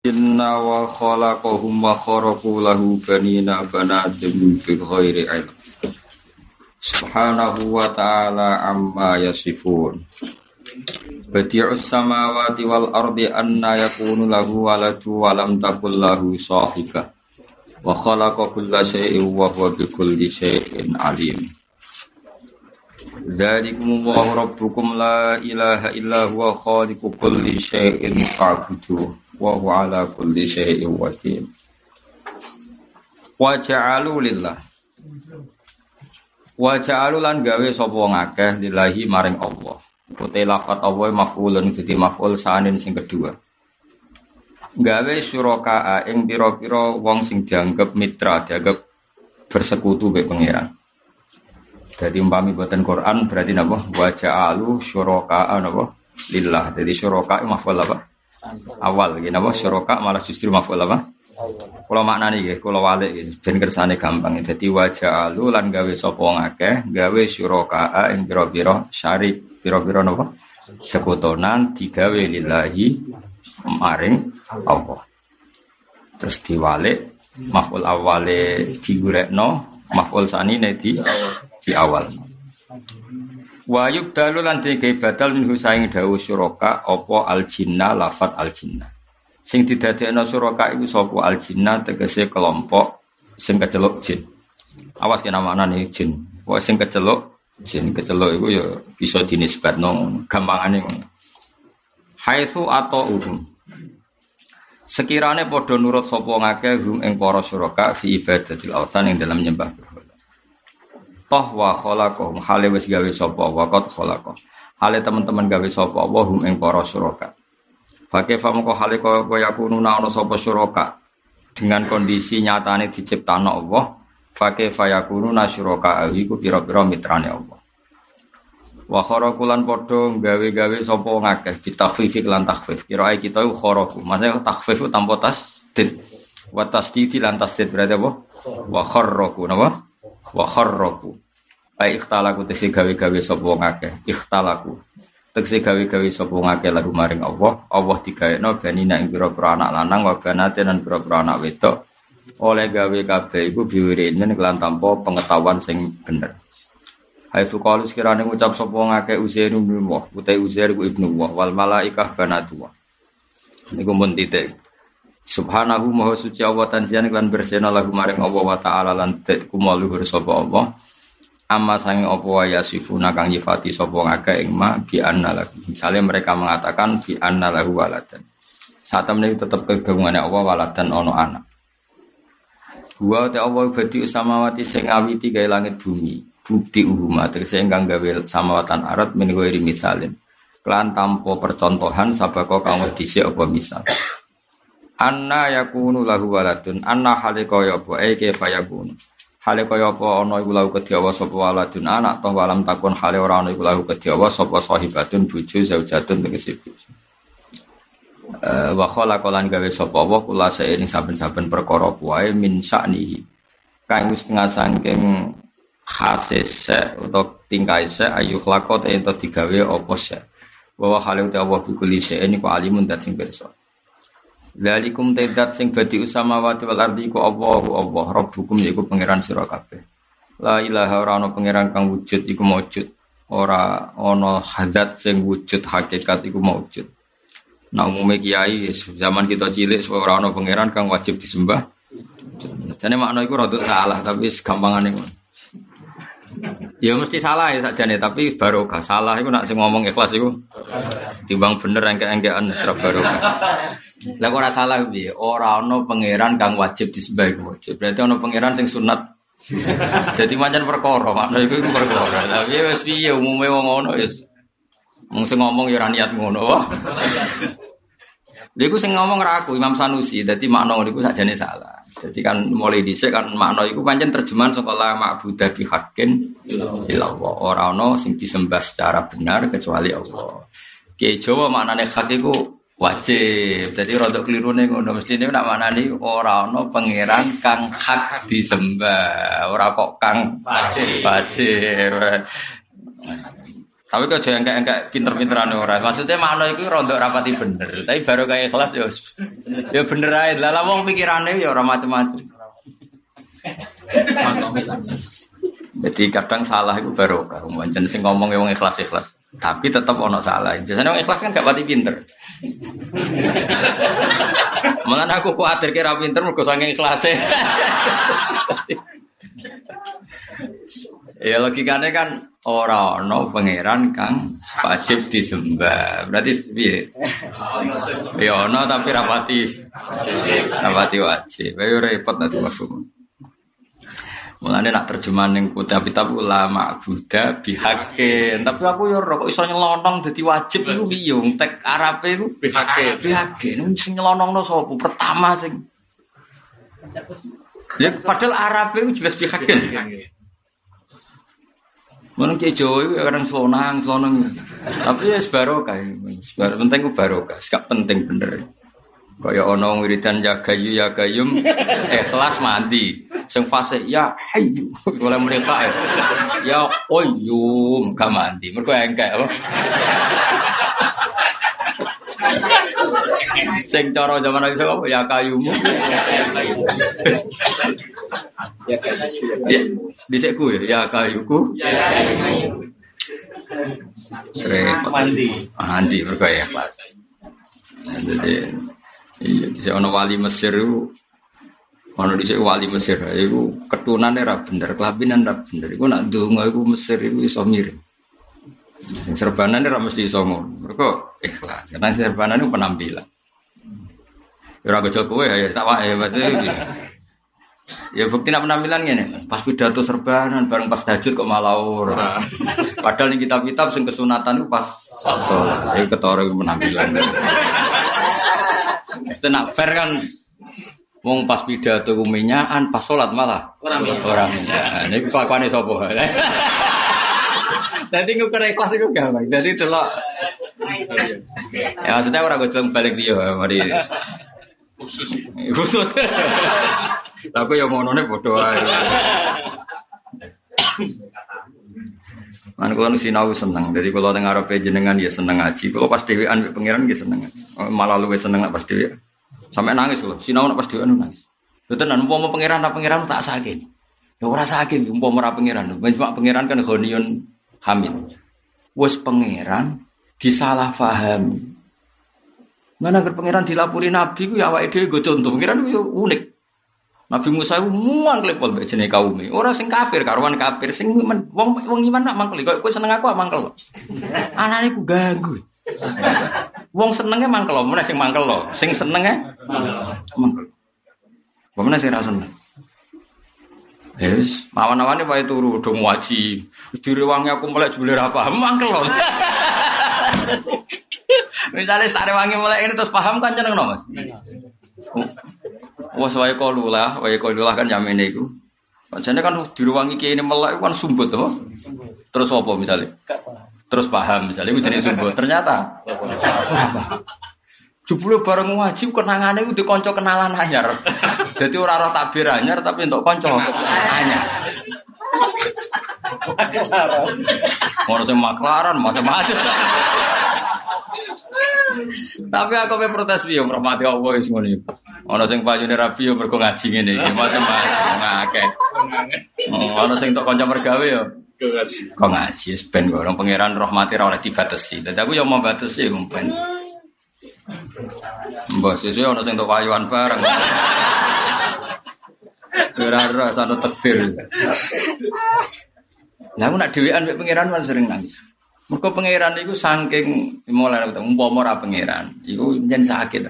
Inna wa khalaqahum wa kharaqu lahu banina banatim bi ghairi ilm. Subhanahu wa ta'ala amma yasifun. Badi'us samawati wal ardi anna yakunu lahu waladu wa lam takul lahu sahibah. Wa khalaqa kulla syai'in wa huwa bi kulli syai'in alim. Dzalikum Allahu rabbukum la ilaha illa huwa khaliqu kulli syai'in fa'buduh wa huwa ala kulli syai'in wakil. Wa ja'alu lillah. Wa ja'alu lan gawe sapa ngakeh lillahi maring Allah. Utai lafat Allah maf'ulun jadi maf'ul sanin sing kedua. Gawe syuraka ing pira-pira wong sing dianggap mitra dianggap bersekutu be pangeran. Jadi umpami buatan Quran berarti napa? Wa ja'alu syuraka napa? Lillah. Jadi syuraka maf'ul apa awal gini apa syuroka malah justru maful apa? Kalau makna nih kalau wale ben kersane gampang. Jadi wajah alu lan gawe sopo ngake gawe syuroka ing biro biro syarik biro biro nopo sekutonan digawe lillahi maring Allah. Terus diwale maful awale no maful sani di di awal Wayub dalu lan dike batal minhu saing dawu syuraka apa al jinna lafat al jinna. Sing didadekno syuraka iku sapa al jinna tegese kelompok sing keceluk jin. Awas kena maknane jin. Pokoke sing keceluk jin keceluk iku ya bisa dinisbatno gampangane ngono. Haitsu atau uhum. Sekirane padha nurut sapa ngakeh hum ing para syuraka fi ibadatil awsan ing dalam nyembah toh wa khalaqahum hale wis gawe sapa? Wa qad khalaqa hale teman-teman gawe sapa? Wa hum ing para suraka Fakih famu kok hale kaya yakununa ana sapa suraka dengan kondisi nyatane diciptakno Allah. Fakih fayakununa syuraka? Iku pira-pira mitrane Allah. Wa kharaqulan padha gawe-gawe sapa ngakeh bitakhfifik lan takhfif. Kira kita kharaku. Maksudnya takhfif tanpa tasdid. Wa tasdid lan tasdid berarti apa? Wa kharraqu napa wa kharraku. Ai ikhtalaku tegese gawe-gawe sapa wong akeh. Ikhtalaku. Tegese gawe-gawe sapa wong akeh lagu maring Allah. Allah digaekno banina ing pira-pira anak lanang wa banaten lan pira-pira anak wedok. Oleh gawe kabeh iku biwirin kelan tanpa pengetahuan sing bener. Hai sukalu sekiranya ngucap sapa wong akeh Uzair ibnu Allah utai Uzair ibnu Allah wal malaikah banatu niku mun titik Subhanahu maha suci Allah tanzian lan bersena lagu maring Allah wa ta'ala lan kumaluhur sapa Allah. Amma sange apa wa yasifuna kang nyifati sapa ngake ing ma bi anna lahu. Misalnya mereka mengatakan bi anna lahu waladan. Saat temen tetap kegabungannya Allah waladan ono anak. Wa ta Allah badi samawati sing awiti gawe langit bumi bukti uhuma. Tegese ingkang gawe samawatan arat min ghairi misalin. Kelan tanpa percontohan sabako kang wis dhisik apa misal Anna yakunu lahu waladun. Anna hale kaya apa? E kaifa yakunu? Hale apa? Ana iku lahu kedhiawa sapa waladun? Anak toh walam takun hale ora ana iku lahu kedhiawa sapa sahibatun bojo zaujatun tegese bojo. Uh, wa khalaqalan gawe sapa wa kula saene saben-saben perkara wae min sa'nihi kang wis tengah saking khasis atau tingkai se ayu khlaqat ento digawe apa se wa hale utawa bukuli se ini ku alimun sing pirsa Lalikum tedat sing badi usamawati wal ardi ku Allah Allah Rabbukum yaiku pangeran sira kabeh. La ilaha ora ana pangeran kang wujud iku maujud. Ora ana hadat sing wujud hakikat iku maujud. Nah umumnya kiai zaman kita cilik ora ana pangeran kang wajib disembah. Jadi makna iku rada salah tapi gampangane ngono. Ya mesti salah ya nih tapi barokah. Salah itu nak sing ngomong ikhlas itu. Timbang bener engke-engkean serap barokah. Lah ora salah piye? Ora ana pangeran kang wajib disembah wajib. Berarti ana pangeran sing sunat. Jadi macam perkara, makna iku perkara. Tapi wis piye umume wong ngono wis. Wong ngomong ya niat ngono. Lha sing ngomong ra aku Imam Sanusi. Dadi makna niku sakjane salah. Jadi kan mulai dhisik kan makna iku pancen terjemahan saka la ma'budu bi haqqin illallah. Ora ana sing disembah secara benar kecuali Allah. Ki Jawa maknane hak iku wajib. Jadi rodok keliru nih ngono mesti ini nak orang no pangeran kang hak disembah, orang kok kang wajib. Wajib. Tapi kok jangan kayak kayak pinter-pinteran orang. Maksudnya makna itu rontok rapati bener. Tapi baru kayak kelas ya, ya bener aja. Lah wong pikirannya ya orang macam-macam. Jadi kadang salah itu baru kalau sing ngomong yang ikhlas ikhlas, tapi tetap ono salah. Biasanya orang ikhlas kan gak pati pinter. Malah aku khawatir kira pinter mergo saking ikhlase. Ya logikanya kan orang no pangeran kang wajib disembah. Berarti piye? Ya ono tapi rapati rapati wajib. Ayo repot nanti mafhum. Mulane nak terjemahan ning kitab-kitab ulama Buddha bihakin. Tapi aku yo kok iso nyelonong dadi wajib iku piye? Tek Arabe iku bihakin. Bihakin sing nyelonongno sapa? Pertama sing Ya padahal Arabe itu jelas bihakin. Mana kayak Jawa itu kadang selonang, selonang. Tapi ya sebarokah, sebar penting itu barokah, sekap penting bener. Kaya ono wiridan ya gayu ya gayum, ikhlas mandi. Sing fase ya hayu, oleh mereka ya. Ya oyum, gak mandi. Mereka engkek apa? Sing cara zaman apa ya kayumu. Ya kayu. Ya, disekku ya ya kayuku. Ya kayu. Sering mandi. Mandi mergo ya kelas. Jadi iya di ono wali Mesir itu ono di wali Mesir itu ketunan era bener, kelabinan era bener. Iku nak donga iku Mesir itu iso miring. Sing serbanan ora mesti iso ngono. Mergo ikhlas. Karena serbanan itu penampilan. Ya ora kowe ya tak wae pasti. Ya bukti nak penampilan gini, pas pidato serbanan bareng pas tahajud kok malah ora. Padahal nih kitab-kitab sing kesunatan itu pas sholat. Ya ketara penampilan. Mesti nak fair kan Wong pas pidato kuminyaan, pas sholat malah orang orang. Nah, ini kelakuannya sopo. Nanti ngukur ikhlas itu gampang. Jadi itu loh. Ya maksudnya orang gue balik dia, mari. Khusus. Khusus. Aku yang mau none bodoh aja. Man kalau sinau seneng, jadi kalau dengar apa jenengan dia seneng ngaji. Kalau pas dewean pangeran dia seneng ngaji. Malah lu seneng pas dewi. Sampai nangis loh. Sinau pas dewean nangis. Lu tenan mau pangeran apa pangeran tak sakit. Ya ora sakit, umpama ora pangeran. Cuma pangeran kan gonion hamid. Wes pangeran disalah fahami. Mana agar pangeran dilapuri nabi ku ya awake dhewe go contoh. Pangeran ku unik. Nabi Musa ku muang klepol mek jenenge kaume. Ora sing kafir karuan kafir, sing wong wong iman nak mangkel. Kok kowe seneng aku mangkel. Anane ku ganggu. Wong senenge mangkel, mana sing mangkel lo. Sing senenge mangkel. Mana sing ra seneng. Yes, mawan-mawane wae turu do ngaji. Direwangi aku melek jebule ra paham mangkel lho. Misalnya sare wangi mulai ini terus paham kan jeneng no Mas. Wes wae kalu lah, wae kalu lah kan jamin iku. Pancene kan direwangi kiai ini melek kan sumbut to. Terus apa misalnya? Terus paham misalnya iku jenenge sumbut. Ternyata apa? Jebule bareng ngaji kenangane ku dikonco kenalan anyar. Dadi ora roh takbir anyar tapi untuk konco anyar. Mau sing maklaran macam-macam. Tapi aku pe protes piye mermati Allah wis ngono iku. Ana sing payune rabi yo mergo ngaji ngene iki macam-macam akeh. Ana sing tok kanca mergawe yo ngaji. Kok ngaji ben kok pangeran rahmati ora oleh dibatesi. Dadi aku yo mau batesi ben. Mbak sesuk ana sing tok payuan bareng. Ora-ora sana takdir. Lah aku nak dhewean mek pangeran sering nangis. Mergo pangeran iku saking mulai umpama ora pangeran, iku njen sakit.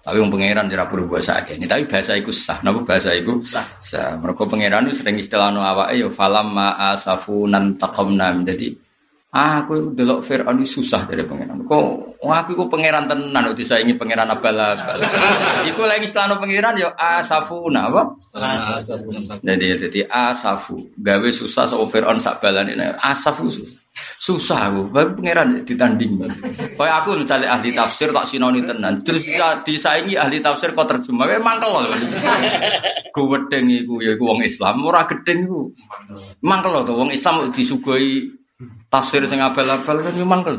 Tapi wong pangeran ora berubah sakit. Ini tapi bahasa iku sah. Napa bahasa iku sah? Sah. Mergo pangeran itu sering istilahno awake ya falam ma asafunan taqamna. Jadi ah aku delok Firaun susah dari pangeran. Kok aku iku pangeran tenan udah disaingi pangeran abal-abal. iku lagi istilahno pangeran ya asafuna apa? Jadi jadi asafu gawe susah sama Firaun sak balane asafu susah. Susah aku, baru pangeran ditanding. Kayak aku misalnya ahli tafsir tak sinoni tenan, terus bisa disaingi ahli tafsir kok terjemah, memang kalau gue wedeng iku ya wong Islam, ora gedeng iku. Mangkel lho wong Islam disuguhi Tafsir sing abal-abal kan yo mangkel.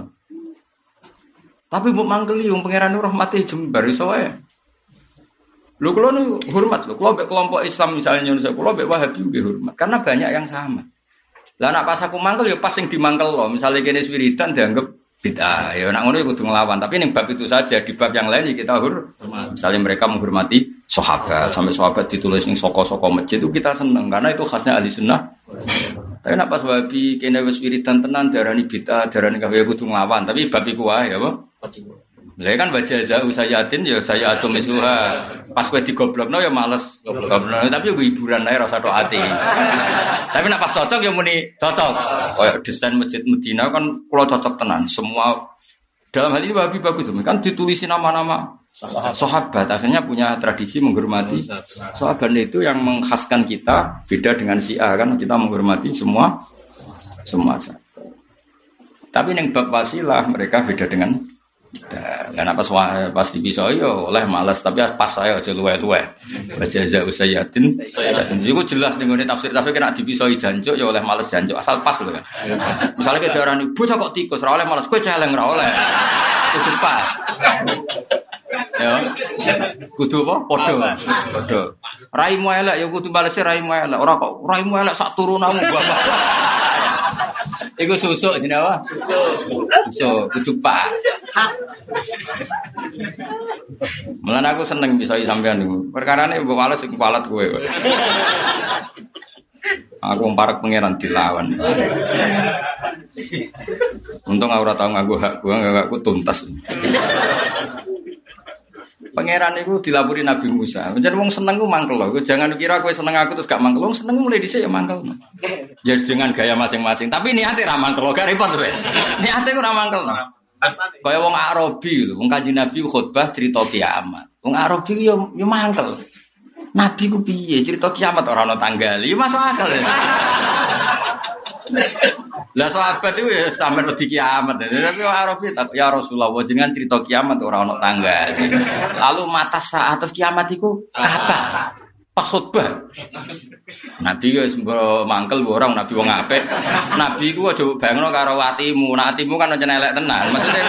Tapi mbok mangkel yo pangeran rahmati jembar iso wae. Lu nu hormat, lu kalau kelompok Islam misalnya Indonesia, kalau mbek Wahabi juga hormat, karena banyak yang sama. Lah nak pas aku mangkel ya pas yang dimangkel loh, misalnya kini wiridan dianggap bid'ah, ya nak ngono ya kudu ngelawan. Tapi ning bab itu saja, di bab yang lain ya kita hur. Misalnya mereka menghormati sahabat, sampai sahabat ditulis yang soko-soko masjid itu kita seneng karena itu khasnya ahli sunnah. Tapi nak pas Wahabi kini wis wiridan tenan darani bid'ah, darani kafir ya kudu ngelawan. Tapi bab iku wae ya, Pak. Lah kan baca zau sayatin ya saya atom isuha. Pas kowe digoblokno ya males goblokno. Tapi yo hiburan ae rasa tok ati. Tapi nak pas cocok ya muni cocok. Kayak desain masjid Medina kan kula cocok tenan. Semua dalam hal ini Wahabi bagus kan ditulisi nama-nama sahabat akhirnya punya tradisi menghormati sahabat itu yang mengkhaskan kita beda dengan si A kan kita menghormati semua semua sahabat. Tapi yang bab wasilah mereka beda dengan kita. Karena pas pas di pisau yo oleh malas tapi pas saya aja luwe luwe. Baca za usayatin. Iku jelas nih gue tafsir tafsir kena di pisau janjo yo oleh malas janjo asal pas loh kan. Misalnya kita orang bocah kok tikus ora oleh malas kue celeng ora oleh. Kudu pas. Ya. Kudu apa? Podo. Podo. Raimu elek ya kudu balesi raimu elek. Ora kok raimu elek sak turunanmu bapak. Iku susuk jenenge apa? Susuk. Susuk kudu pas. Mulan aku seneng bisa sampean niku. Perkarane mbok males sing kualat kowe. Aku parak pangeran dilawan. Untung aku ora tau nganggo hak gua, enggak aku tuntas. Pangeran itu dilapuri Nabi Musa. Jadi wong seneng gue mangkel loh. Jangan kira gue seneng aku terus gak mangkel. Wong seneng mulai dhisik ya mangkel. Ya dengan gaya masing-masing. Tapi niatnya ra mangkel loh. Gak repot tuh. Niatnya gue ra mangkel loh. Kaya wong Arabi lho, wong Kanjeng Nabi khutbah cerita kiamat. Wong Arabi yo yo mangkel. Nabi ku piye cerita kiamat ora ana tanggal. Yo masuk akal. Lah sahabat itu ya sampe di kiamat. Tapi tak ya Rasulullah jenengan cerita kiamat ora ana tanggal. Lalu mata saat kiamat iku kapan? Pas khutbah. Nabi wis mangkel orang nabi wong apik. Nabi ku aja bayangno karo atimu. Nah atimu kan aja elek tenan. Maksudnya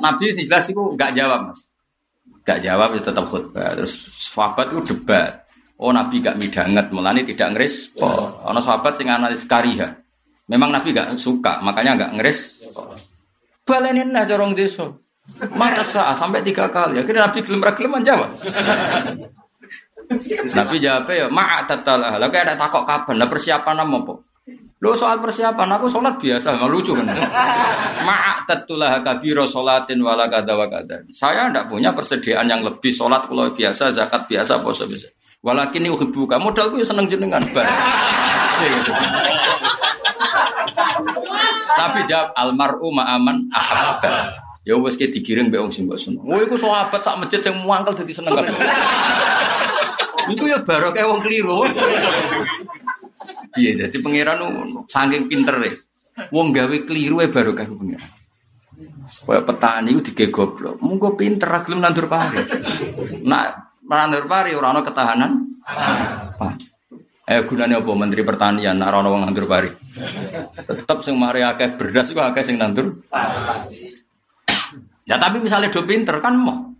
Nabi jelas iku enggak jawab, Mas. Enggak jawab ya tetap khutbah. Terus sahabat itu debat. Oh Nabi gak midanget, mulane tidak ngerespon. Ana sahabat sing analis kariha. Memang Nabi gak suka, makanya gak ngeris. Balenin aja orang desa. Mata sah sampai tiga kali. Akhirnya Nabi gelem ra gelem jawab. Nabi jawabnya ya ma'a tatalah. Lah kayak ada takok kapan? Lah persiapan apa? Lo soal persiapan aku sholat biasa, nggak lucu kan? Ma'a tatulah kabiro sholatin wala kada wa kada. Saya tidak punya persediaan yang lebih sholat kalau biasa, zakat biasa, puasa biasa. Walakin ini buka modalku ya seneng jenengan. Tapi jawab almaru ma'aman ahabba. Ya wes kayak digiring be wong sing mbok seneng. Oh iku sahabat sak masjid sing muangkel dadi seneng. Iku ya baru kayak wong keliru. Iya, jadi pangeran saking pinter ya. Wong gawe keliru ya baru kayak pangeran. Kayak petani itu dige goblok. Munggo pinter gelem nandur pari. Nak nandur pari ora ana ketahanan. Eh gunanya apa Menteri Pertanian nak ana wong nandur pari. Tetep sing mari akeh beras iku akeh sing nandur. Ya tapi misalnya do pinter kan mau.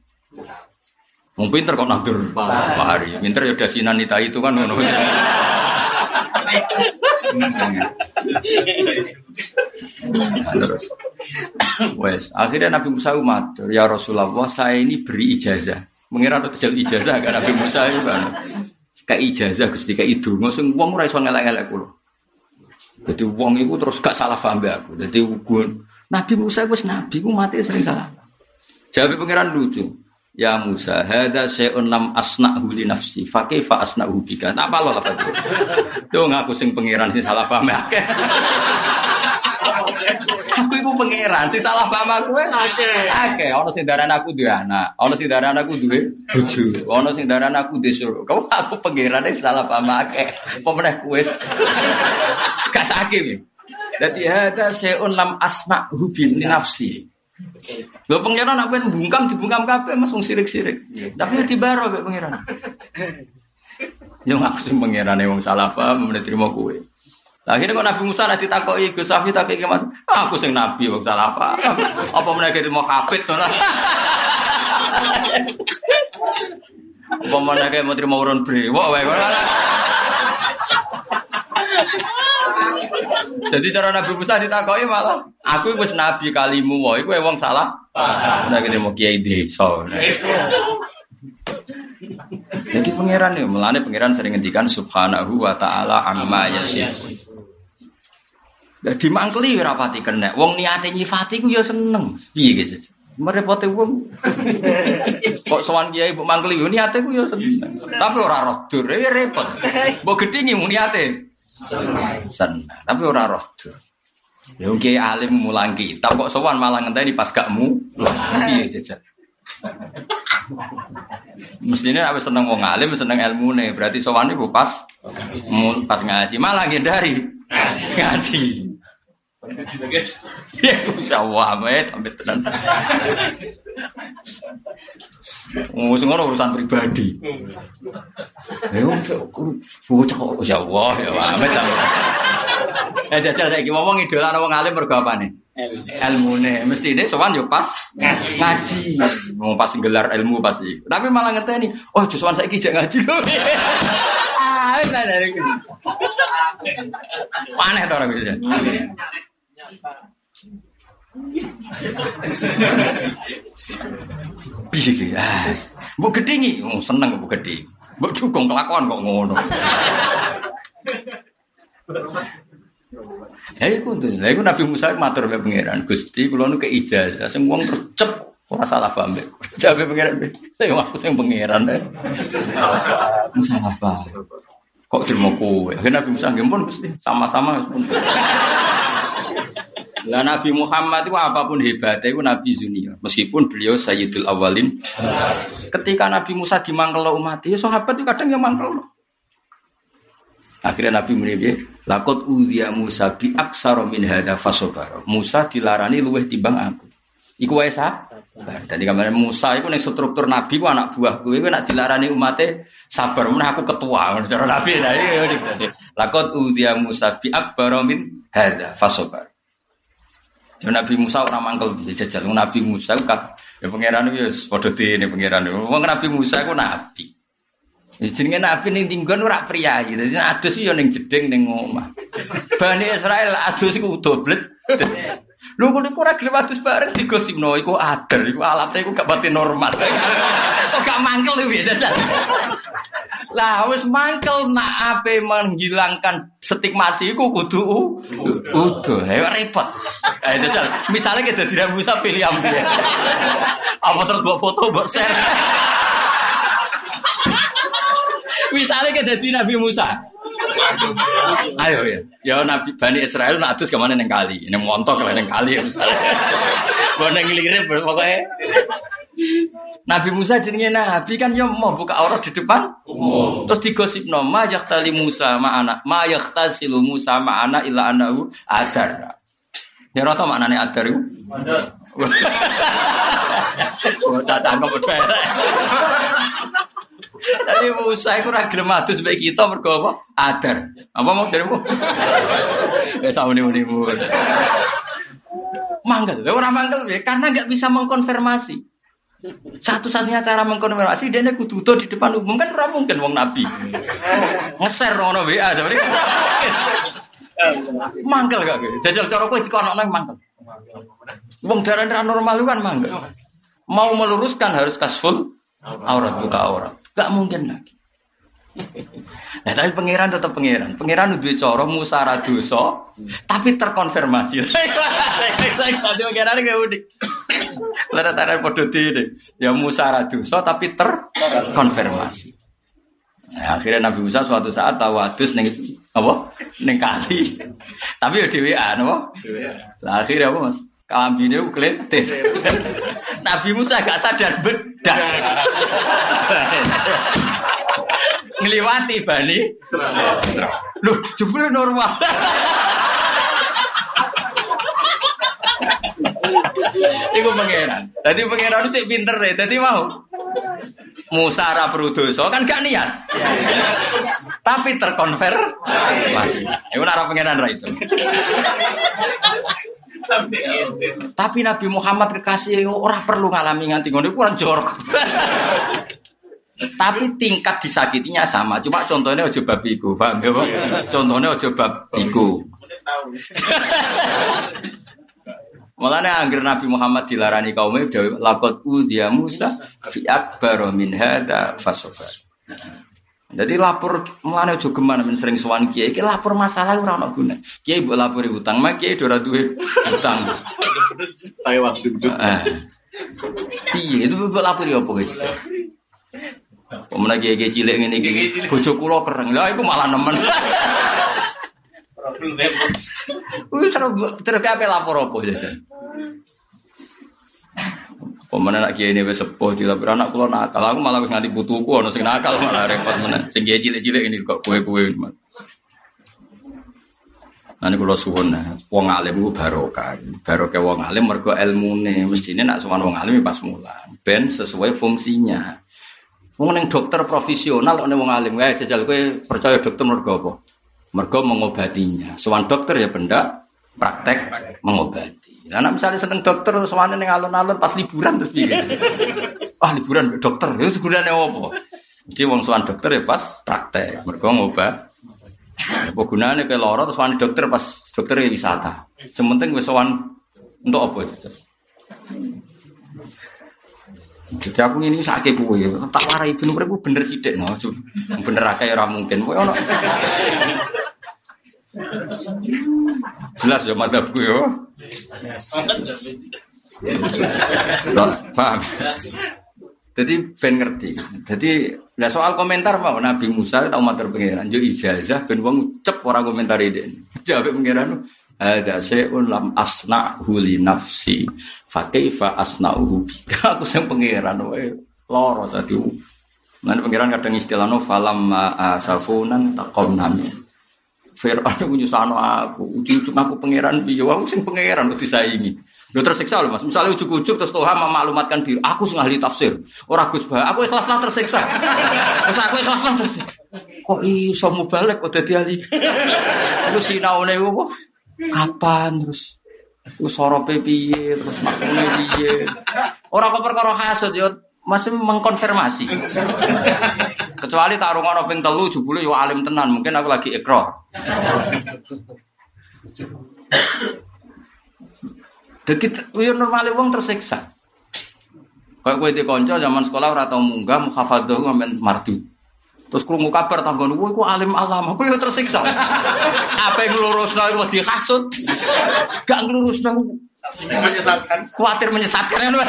Mau pinter kok nandur pari. Pinter ya dasinan nita itu kan ngono. Terus, wes akhirnya Nabi Musa umat ya Rasulullah saya ini beri ijazah. Mengira untuk kejal ijazah kan Nabi Musa itu kan. Kayak ijazah gusti kayak itu, ngosong uang ora iso ngelak-ngelak kulo. Jadi uang itu terus gak salah paham aku. Jadi gue Nabi Musa gue nabi gue mati sering salah. Jawab pangeran lucu. Ya Musa, hada syai'un lam asna'hu li nafsi, fa kaifa asna'hu bika. Tak apa lah Fatu. Yo ngaku sing pangeran sing salah paham akeh. Aku pangeran sing salah paham aku akeh. Akeh, ana sing darani aku duwe anak, ana sing darani aku duwe bojo, ana sing darani aku disuruh. Kau aku pangeran sing salah paham akeh. Apa meneh kuwis. Gak saking. Dadi hada syai'un lam asna'hu bi nafsi. Lho pangeran nak pengen bungkam dibungkam kabeh Mas wong sirik-sirik. Tapi di baro mek pangeran. Yo aku sing pangerane wong salah paham men trimo kowe. Akhirnya kok Nabi Musa nanti takoki Gus Safi takoki Mas, aku sing nabi wong salah paham. Apa meneh mau hafid to lah. Apa meneh mau terima urun brewok wae. Jadi cara Nabi Musa ditakoki malah aku wis nabi kalimu wae iku wong salah. Nek mau kiai desa. Jadi pangeran nih, melane pangeran sering ngendikan subhanahu wa taala amma yasif. Dadi mangkeli ora pati kena. Wong niate nyifati ku ya seneng. Piye gitu. Merepote wong. Kok sowan kiai mbok mangkeli yo niate ku ya seneng. Tapi ora roh dur, ya repot. Mbok gedhingi mu niate. Seneng. Tapi ora roh dur. Ya kiai alim mulang kitab kok sowan malah ngenteni pas gak mu. Piye jajal. Mestinya apa seneng wong alim seneng ilmu nih berarti sowan iku pas pas ngaji malah ngindari ngaji. Ya, Allah amet, amet tenan. Ngurus ngono urusan pribadi. Ya, bocah kok ya Allah, ya amet. Eh jajal saiki ngomong idola wong alim mergo apane? Mesti ini sowan yo pas ngaji. Mau pas gelar ilmu pasti. Tapi malah ngeteni, oh justru saiki jak ngaji lho. Ah, dari Aneh to orang gitu. Piye ah, mbok gedhingi, oh, seneng mbok gedhi. Mbok dukung kelakuan kok ngono. Ya iku tuh, lha iku Nabi Musa matur mbek pangeran, Gusti kula nu ke ijazah sing tercep ora salah paham mbek. Jabe pangeran mbek. Saya aku sing pangeran. Salah paham. Kok kowe? Akhirnya Nabi Musa nggih Gusti, sama-sama. Lah Nabi Muhammad itu apa pun hebatnya itu Nabi Zunia. Meskipun beliau Sayyidul Awalin. Ketika Nabi Musa dimangkel umat, ya sahabat itu kadang yang mangkel. Akhirnya Nabi menibih, lakot udhiya Musa bi aksaro min hada fasobaro. Musa dilarani luweh timbang aku. Iku wae. Tadi kemarin Musa itu nih struktur Nabi ku anak buah gue nak dilarani umatnya sabar mana aku ketua cara Nabi ini lakot udhiya Musa bi akbaro min hada fasobaro. Ya Nabi Musa orang mangkel bisa jajal. Nabi Musa kan ya pangeran itu ya padha ini pangeran. Wong Nabi Musa ku nabi. Ya jenenge nabi ning tinggon ora priyayi. Dadi adus yo ning jeding ning omah. Bani Israel adus iku doblet. Lu kok ora gelem adus bareng digosipno iku ader, iku alatnya iku gak pati normal. Kok gak mangkel ya jajal. Lah wis mangkel nak ape menghilangkan stigmasi iku kudu utuh. Ayo repot. Ayo jajal. Misalnya kita tidak bisa pilih ambil. Apa terus buat foto buat share. Misalnya kita jadi Nabi Musa. Ayo ya, ya Nabi Bani Israel nak adus ke mana neng kali, neng montok lah neng kali ya misalnya. Boneng lirip pokoknya. Nabi Musa jenenge Nabi kan ya mau buka aurat di depan. Oh. Terus digosip no ma yaktali Musa ma anak ma yaktasilu Musa ma anak illa anahu adar. Ya rata maknane adar itu? Adar. Bocah cangkem Tapi Musa itu ora gelem adus kita mergo apa? Adar. Apa mau jarimu? Ya sauni-uni. Mangkel. Orang mangkel karena nggak bisa mengkonfirmasi. Satu-satunya cara mengkonfirmasi dia kudu di depan umum kan ora mungkin wong nabi. Ngeser ngono WA sebenarnya. Mangkel gak gitu. Jajal cara kowe dikonokno mangkel. Wong darah normal kan mangkel. Mau meluruskan harus kasful aurat buka aurat. Gak mungkin lagi. Nah, tapi pangeran tetap pangeran. Pangeran udah coro Musa raduso, tapi terkonfirmasi. Tadi pangeran gak unik. Lada tanda podo ini. Ya Musa raduso, tapi terkonfirmasi. Nah, akhirnya Nabi Musa suatu saat tahu adus neng apa neng kali. tapi ya dewi apa? Lah akhirnya apa mas? Kambine ukletir. Nabi Musa gak sadar bedak ngeliwati Bani. Loh, jebule normal. Iku pangeran. Tadi pangeran cek pinter deh. Tadi mau. Musa perlu dosa kan gak niat. Tapi terkonfirmasi. Iku ora pengenan ra iso. Tapi Nabi Muhammad kekasih ora perlu ngalami nganti ngono kurang jorok. Tapi tingkat disakitinya sama. Cuma contohnya ojo bab iku, paham ya, Pak? Contohnya ojo bab iku. Mulanya angger Nabi Muhammad dilarani kaumnya lakot udhiya Musa fi akbar min hada fasobar. Jadi lapor mulanya juga gimana men sering suan kiai, kiai lapor masalah ora ono guna. Kiai mbok lapori utang, mak kiai ora duwe utang. Pakai waktu itu. Iya, itu mbok lapori apa guys? Pemenang kiai kiai cilik ngene iki, bojo kula kereng. Lah iku malah nemen. Wis terus terus kabeh lapor apa jajan? Pemenang nak kiai ini sepuh dilapor anak kula nakal. Aku malah wis nganti putuku ono sing nakal malah repot meneh. Sing kiai cilik-cilik ini kok kue-kue. Nanti kalau suwun wong alim itu barokah. Barokah wong alim mergo ilmune. Mestine nak suwan wong alim pas mulan. Ben sesuai fungsinya. Wong dokter profesional nek wong alim, eh jajal kowe percaya dokter mergo apa? Mergo mengobatinya. Sowan dokter ya benda praktek mengobati. Nah, misalnya seneng dokter terus sowane ning alun-alun pas liburan terus piye? ah liburan dokter, itu gunane apa? Jadi wong sowan dokter ya pas praktek, mergo ngobat. Apa gunane ke loro terus sowan dokter pas dokter ya wisata. Sementing wis sowan untuk apa jajal? Jadi aku ini sakit kue, tak warai ibnu mereka bener sidik no, bener akeh ora mungkin. Kowe ono jelas ya madhabku ya. Paham? Jadi ben ngerti. Jadi nah soal komentar mau Nabi Musa tahu matur pangeran, yo ijazah ben wong cep ora komentar ini. Jawab pangeran ada seun lam asna huli nafsi fakaifa asna'uhu bika aku sing pangeran wae loro sadi Nanti pangeran kadang istilahnya falam asafunan takom nami Fir'aun nyusano aku, ujuk-ujuk aku pangeran biyo, aku sing pangeran udah disaingi. Lu tersiksa loh mas, misalnya ujuk-ujuk terus Tuhan memaklumatkan diri, aku sing ahli tafsir, orang Gus Bah, aku ikhlas lah tersiksa. Terus aku ikhlas lah tersiksa. Kok iso balik kok dadi ahli? Terus sinaune apa? Kapan terus? Terus sorope piye, terus makmune piye. Ora kok perkara hasud yo masih mengkonfirmasi. Kecuali tak rungono ping telu jebule yo alim tenan, mungkin aku lagi ikrar. Jadi yo normale wong tersiksa. Kayak kowe di konco zaman sekolah ora tau munggah mukhafadzah ngamen mardut. Terus krungu kabar tanggon, "Woi, ku alim alam." Aku yo tersiksa. Apa yang nglurusno iku dihasut. Gak nglurusno. Menyesatkan. Kuatir menyesatkan kan.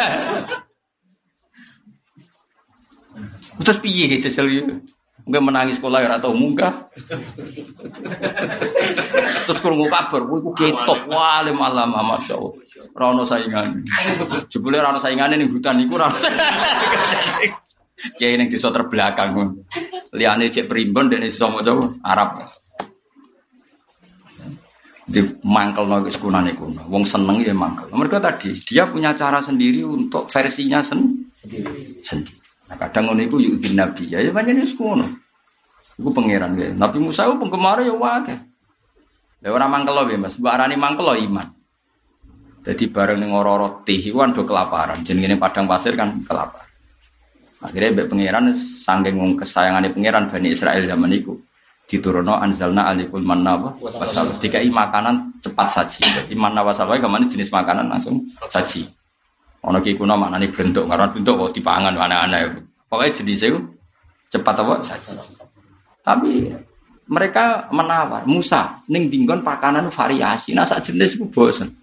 Terus piye jajal iki? Mungkin menangis sekolah ya atau munggah. Terus krungu kabar, ku ketok wah alim alam masya Allah. Ora ono saingan. Jebule ora ono saingane ning hutan iku ora. Kiai ning desa terbelakang. Liane cek primbon dene iso maca Arab. Di mangkel no sekunane kuno. Wong seneng ya mangkel. Mereka tadi dia punya cara sendiri untuk versinya sen sendiri. Nah, kadang ngono iku yuk nabi ya, ya banyak wis ngono. Iku pangeran ya. Nabi Musa itu penggemar ya wae. Lah ora mangkel lho Mas, mbok arani mangkel lho iman. Jadi bareng ning ora-ora teh iku do kelaparan. Jenenge padang pasir kan kelaparan. Akhirnya mbek pangeran wong kesayangane pangeran Bani Israel zaman iku diturunno anzalna alikul manna wa wasal. Dikai makanan cepat saji. Jadi manna wasal wae jenis makanan langsung saji. Ono ki kuno maknane bentuk karena bentuk kok dipangan aneh-aneh. Pokoknya jenis itu cepat apa saja. Tapi mereka menawar Musa ning dinggon pakanan variasi. Nah sak jenis itu bosen.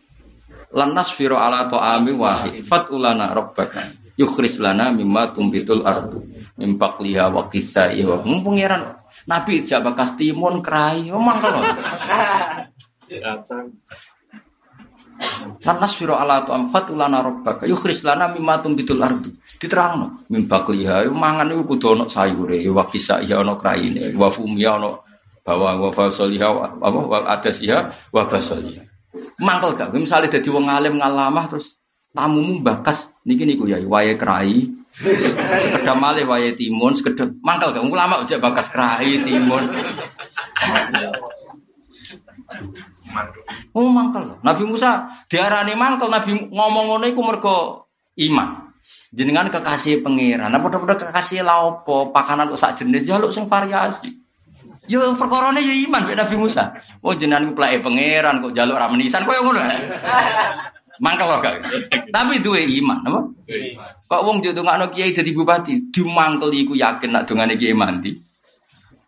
Lanas firo ala to'ami wahid fat ulana rabbaka yukhrij lana mimma tumbitul ardu mimpak liha wa kisai wa Nabi jak bakas timun krai omong kalau Lanas firo ala tu amfat ulana robbaka yukhris lana mimma tumbitul ardu. Diterangno mim bakliha mangan iku kudu ana sayure wa kisa ya ana kraine wa fumya ana bawa wa fasoliha apa wa adasiha wa basoliha. Mangkel gak misale dadi wong alim ngalamah terus tamumu bakas niki niku ya wae kerai. Sekedap malih wae timun, sekedap mangkel gak ulama aja bakas kerai timun. Oh mangkel. Nabi Musa diarani mangkel, Nabi ngomong ngono iku mergo iman. Jenengan kekasih pangeran, apa padha kekasih laopo, pakanan kok sak jenis jaluk sing variasi. Yo perkorone yo iman mek Nabi Musa. Oh jenengan ku pangeran kok jaluk ra menisan koyo ngono. Mangkel kok. Tapi duwe iman, apa? Kok wong ditungakno kiai dadi bupati, dimangkel iku yakin nak dongane kiai mandi.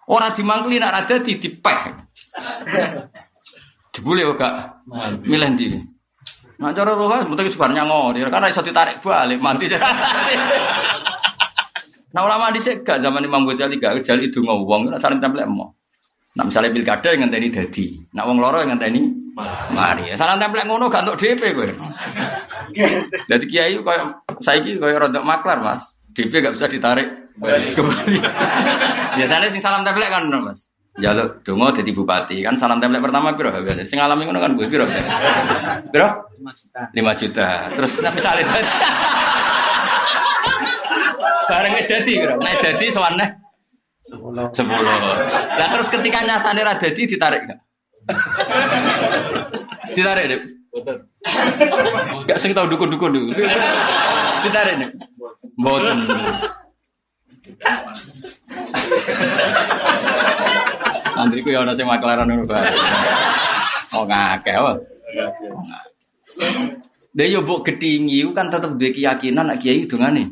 Ora dimangkeli nak ra dadi dipeh. Jebule kok gak milih ndi. Nah cara roh mesti sebar nyangor, karena iso ditarik balik mandi. Nah ulama di gak zaman Imam Ghazali gak Ghazali itu ngomong, nak saling template mau. Nah misalnya pilkada yang ngenteni dadi, nak wong loro yang ngenteni mari. Salah template ngono gak untuk DP kowe. Jadi kiai koyo saiki koyo rodok maklar Mas. DP gak bisa ditarik kembali. Biasanya sing salam template kan Mas. Jaluk donga dadi bupati kan salam template pertama piro biasanya. Sing alami ngono kan gue piro. Piro? 5 juta. 5 juta. Terus misalnya tadi. Bareng wis dadi piro? Nek dadi sowane 10. 10. Lah terus ketika nyatane ra dadi ditarik gak? ditarik, Dek. Gak sing tau dukun-dukun dulu. Ditarik, Dek. Mboten. Santriku ya ana sing maklaran ngono bae. Oh ngakeh apa? Dia yo buk gedingi kan tetap dia keyakinan nak kiai dongane.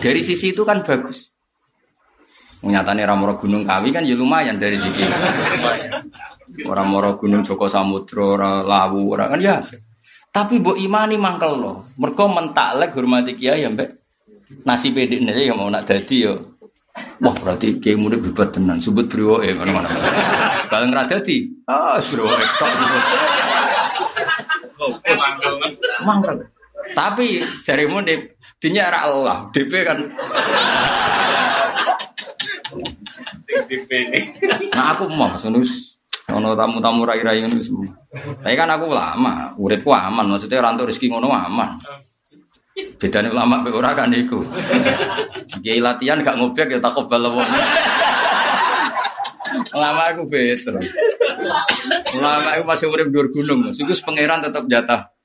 Dari sisi itu kan bagus. Nyatane ramoro gunung kawi kan ya lumayan dari sisi. Orang moro gunung Joko Samudro, orang Lawu, orang kan ya. Tapi bu imani mangkel loh. Mereka mentaklek hormati kiai ya mbak. Nasi pedik nih ya mau nak dadi yo. Wah berarti kiai murid bibat tenan. Sebut bro eh mana mana. Kalau nggak dadi, ah bro eh tok Mangkel. Tapi jarimu di dinya era Allah, DP kan. Nah aku mau mas nus, ono tamu-tamu rai-rai ini semua. Tapi kan aku lama, uripku aman, maksudnya rantu rezeki ngono aman. Bedane ulama be ora kan iku. Kiai latihan gak ngobek ya takut balawon. Ulama aku better. Ulama aku masih urip dhuwur gunung. Iku pangeran tetap jatah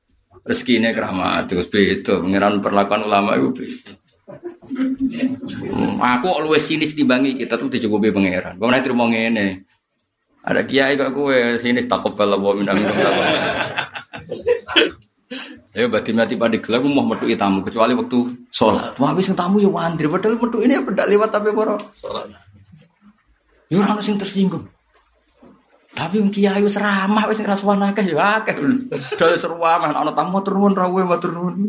rezeki ini keramat terus beda pangeran perlakuan ulama itu beda Hmm, aku luwes sinis dibangi kita tuh dicukupi pangeran. Kau nanti terima ini. Ada kiai kok kue sinis bela bawa minang minang Ya berarti mati pada gelar mau metu tamu kecuali waktu sholat. Wah habis tamu ya wandri padahal metu ini ya pedak lewat tapi poro. Sholat. Ya orang sing tersinggung. Tapi wong kiai wis ramah wis rasuwan akeh ya akeh. Dol seru amah ana tamu turun rawe matur nuwun.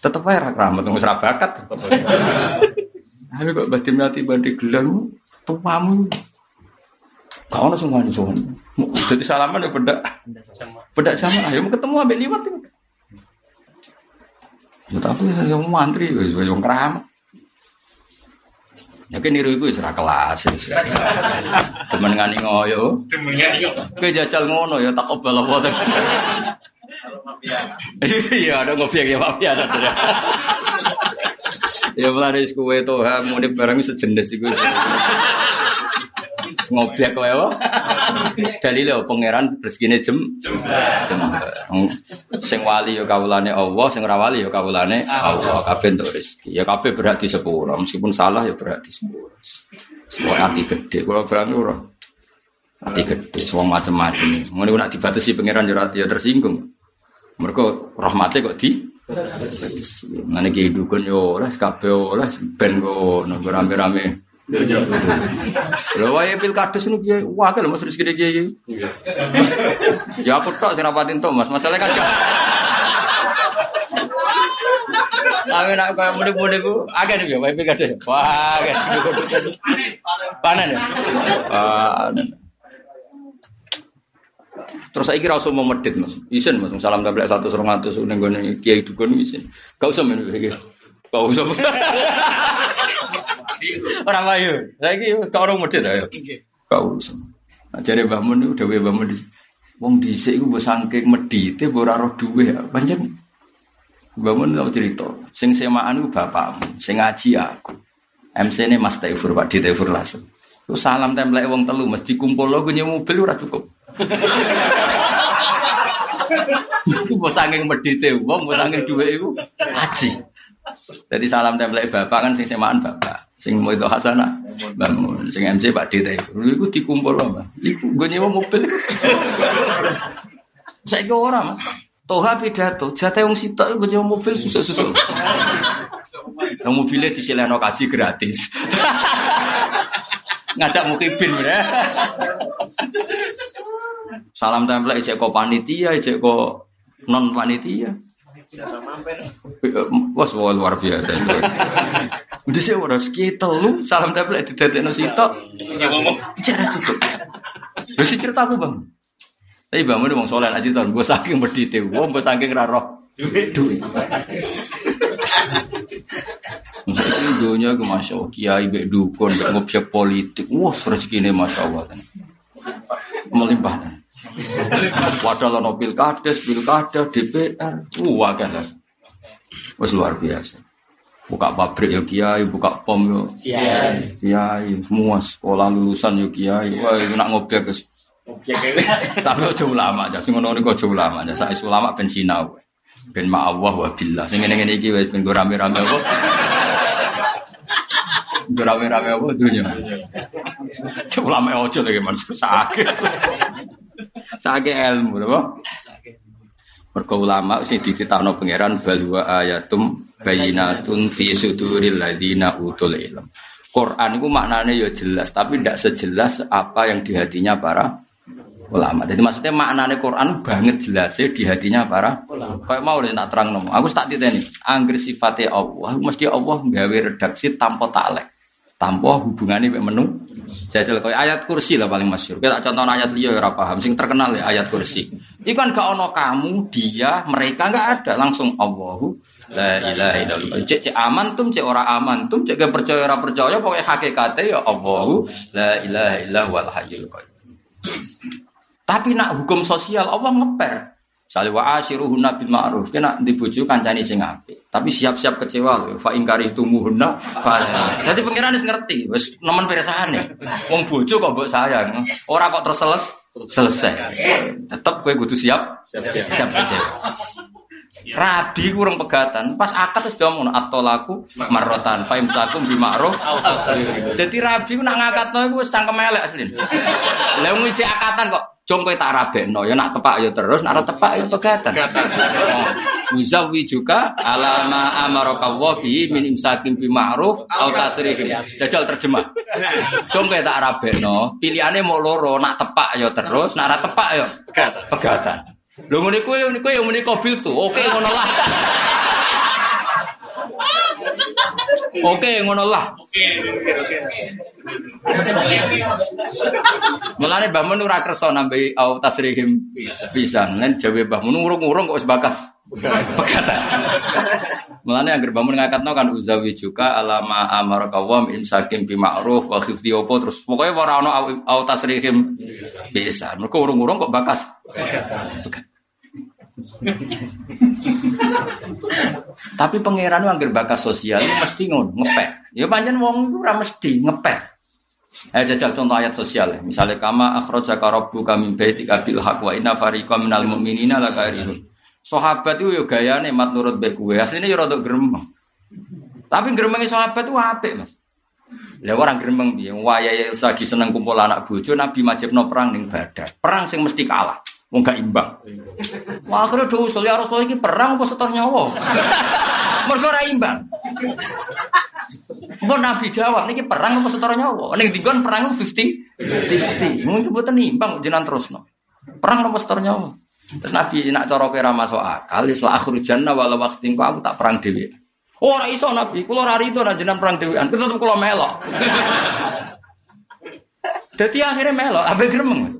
Tetep ae ra keramat wis ra bakat. Tapi kok batin mati bandi gelang tuamu. Kau ono sowan. Jadi salaman ya beda. Beda sama. Ayo ketemu ambek liwat. Ya tapi saya mau mantri wis wis wong keramat. Ya kan niru iku wis ra kelas. Temen ngani ngoyo. Temen ngani ngoyo. Kowe jajal ngono ya tak obal apa Iya, ada ngopi ya mafia ada. Ya mulai kue tuh, mudik barang sejenis itu. Ngobiak kowe wae. Dalile pangeran rezekine jem jem. Sing wali ya kawulane Allah, sing ora wali ya kawulane Allah. Kabeh entuk rezeki. Ya kabeh berhak disepuro, meskipun salah ya berhak disepuro. Semua hati gede, kalau berani ora. Hati gede, semua macam-macam. Ngono nak dibatasi pangeran ya tersinggung. Mereka rahmatnya kok di ki dukun yo oleh kabeh oleh ben ngono rame-rame. Lha wae pilkades nu kiye wakil Mas rezeki kiye. Ya aku tok sing rapatin tok Mas. Masalah kan Tapi nak kaya mudik-mudik ku agak nih wae pilkades. Wah, guys. Panen ya. Panen. Terus saya kira usah mau medit mas, isin mas, salam tablet satu serong atus, ning kiai dukun isin, gak usah menurut kayak gak usah. Orang saya kira kau orang medit ayo, gak usah. Nah, jadi bangun itu udah bangun di, wong di sini gue sangking medit, gue roh duwe, panjang. Bangun tau cerita, sing semaan itu bapakmu, sing ngaji aku. MC ini Mas Taifur, Pak Di Taifur Lasem. Terus salam template wong telu, mesti kumpul lo gue mobil ora cukup. Itu bos angin medite wong, bos angin dua itu haji. Jadi salam template bapak kan sing semaan bapak, sing mau itu hasanah bangun, sing MC Pak Di Taifur. Iku dikumpul lo, Iku gue nyewa mobil. Saya ke orang mas. Toha pidato, jatah yang sitok gue nyewa mobil susu-susu. Yang mobilnya disileno kaji gratis. Ngajak mukibin ya. Salam tempel ijek ko panitia, ijek ko non panitia. Wah, semua luar biasa. Udah sih udah sekitar lu salam tempel di tetek no sitok. Bicara cukup. Lu sih cerita aku bang. Tapi bang udah mau soleh aja tahun. Gue saking berdite, gue gue saking raro. Duit. Misalnya dunia ke masya Allah, kiai bek dukun, bek ngobjek politik, wah rezeki ini masya Allah. Melimpah. Padahal ono pilkades, pilkada, DPR, wah kan Wes luar biasa. Buka pabrik ya kiai, buka pom ya kiai, kiai, semua sekolah lulusan ya kiai. Wah, itu nak ngobjek kes. Tapi aja ulama aja, sing ngono niku aja ulama aja. Saya ulama ben sinau. Ben ma Allah wa billah. Sing ngene-ngene iki wis ben rame-rame apa? Rame-rame apa dunia? Ulama ojo lagi manusia sakit. Sakit ilmu, apa? Mergo ulama sing dititakno pangeran balwa ayatum bayinatun fi suduril ladina utul ilm. Quran itu maknanya ya jelas, tapi tidak sejelas apa yang di hatinya para ulama. Jadi maksudnya maknanya Quran banget jelasnya di hatinya para ulama. Kayak mau tak terang nomo. Aku tak titeni. Angger sifatnya Allah, mesti Allah gawe redaksi tanpa taklek, tanpa hubungannya dengan menu. Jajal kayak ayat kursi lah paling masyur. Kita contoh ayat liya ya paham. Sing terkenal ya ayat kursi. Iku kan gak ono kamu, dia, mereka nggak ada. Langsung Allahu La ilaha illallah. Cek cek aman tum, cek ora aman tum, cek percaya ora percaya pokoknya hakikatnya ya Allahu la ilaha illallah wal hayyul qayyum. Tapi nak hukum sosial Allah ngeper. Sali wa asyiruhunna bil ma'ruf. Kena dibujuk kancani sing apik. Tapi siap-siap kecewa lho. Fa ingkari tumuhunna fasa. Jadi pangeran wis ngerti, wis nemen pirsane. Wong bojo kok mbok sayang. Ora kok terus selesai. Tetep kowe kudu siap siap siap kecewa. Rabi kurang pegatan, pas akad sudah mau atolaku marotan, faim sakum bi ma'ruf. Jadi rabi nak ngakatno iku wis cangkem elek asli. Lah ngiji akatan kok Jom kowe tak rabekno ya nak tepak ya terus, nak tepak ya pegatan. Muzawi juga alama amaraka wa bi min imsakin bi ma'ruf au tasrihim. Jajal terjemah. Jom kowe tak rabekno, pilihane mau loro, nak tepak ya terus, nak ora tepak ya pegatan. Lho ngene ngene kowe yang muni kobil tuh. Oke ngono lah. Oke ngono lah. Oke oke oke. Mulane Mbah Mun ora kersa nambahi au tasrihim pisan. Lan jawe Mbah Mun urung-urung kok wis bakas. Pegatan. Mulane anggere Mbah Mun ngakatno kan uzawi juga alama amar qawam insakim bi ma'ruf wa opo terus pokoke ora ono au tasrihim pisan. Mergo urung-urung kok bakas. Tapi pangeran angger bakas sosial mesti ngono ngepek. Ya pancen wong ora mesti ngepek. Eh jajal contoh ayat sosial ya. Misalnya kama akhrajaka rabbuka min baitika bil haqq wa inna fariqam minal mu'minina lakarihun. Sahabat itu yo gayane mat nurut bae kuwe. Asline yo rada gremeng. Tapi gremenge sahabat itu apik, Mas. Lah orang gremeng piye? Wayahe lagi seneng kumpul anak bojo Nabi majibno perang ning Badar. Perang sing mesti kalah. Wong gak imbang. Wah, akhirnya do ya Rasulullah iki perang apa setor nyawa? Mergo ora imbang. Mbok Nabi jawab niki perang apa setor nyawa? Ning dinggon perang 50 50. Mungkin mboten imbang jenengan terusno. Perang apa setor nyawa? Terus Nabi nak cara kira masuk akal, isla akhir jannah walau waktu aku tak perang dewi. Oh, ora iso Nabi, kula ora rido nak jenengan perang dhewean. Tetep kula melok. Jadi akhirnya melo, abe gremeng.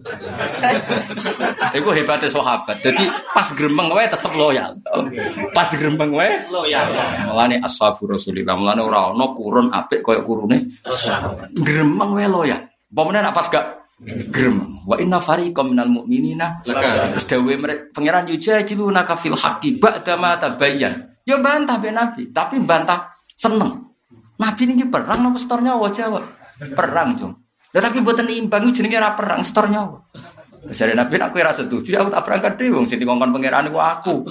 Iku hebatnya sahabat. Jadi pas gremeng wae tetep loyal. Pas gremeng wae loyal. Mulane ashabu Rasulillah, mulane ora ana kurun apik koyo kurune. Gremeng wae loyal. Pemene nak pas gak gremeng. Wa inna fariqam minal mu'minina terus mereka pangeran yujadiluna ka fil haqqi ba'da ma tabayyan Ya bantah be Nabi, tapi bantah seneng. Nabi ini perang nopo setor nyawa Jawa. Perang, Cung. Ya tapi buatan imbang jenenge ra perang setor nyawa. Dari Nabi aku rasa setuju, aku tak berangkat deh, wong sing dikongkon pangeran iku aku.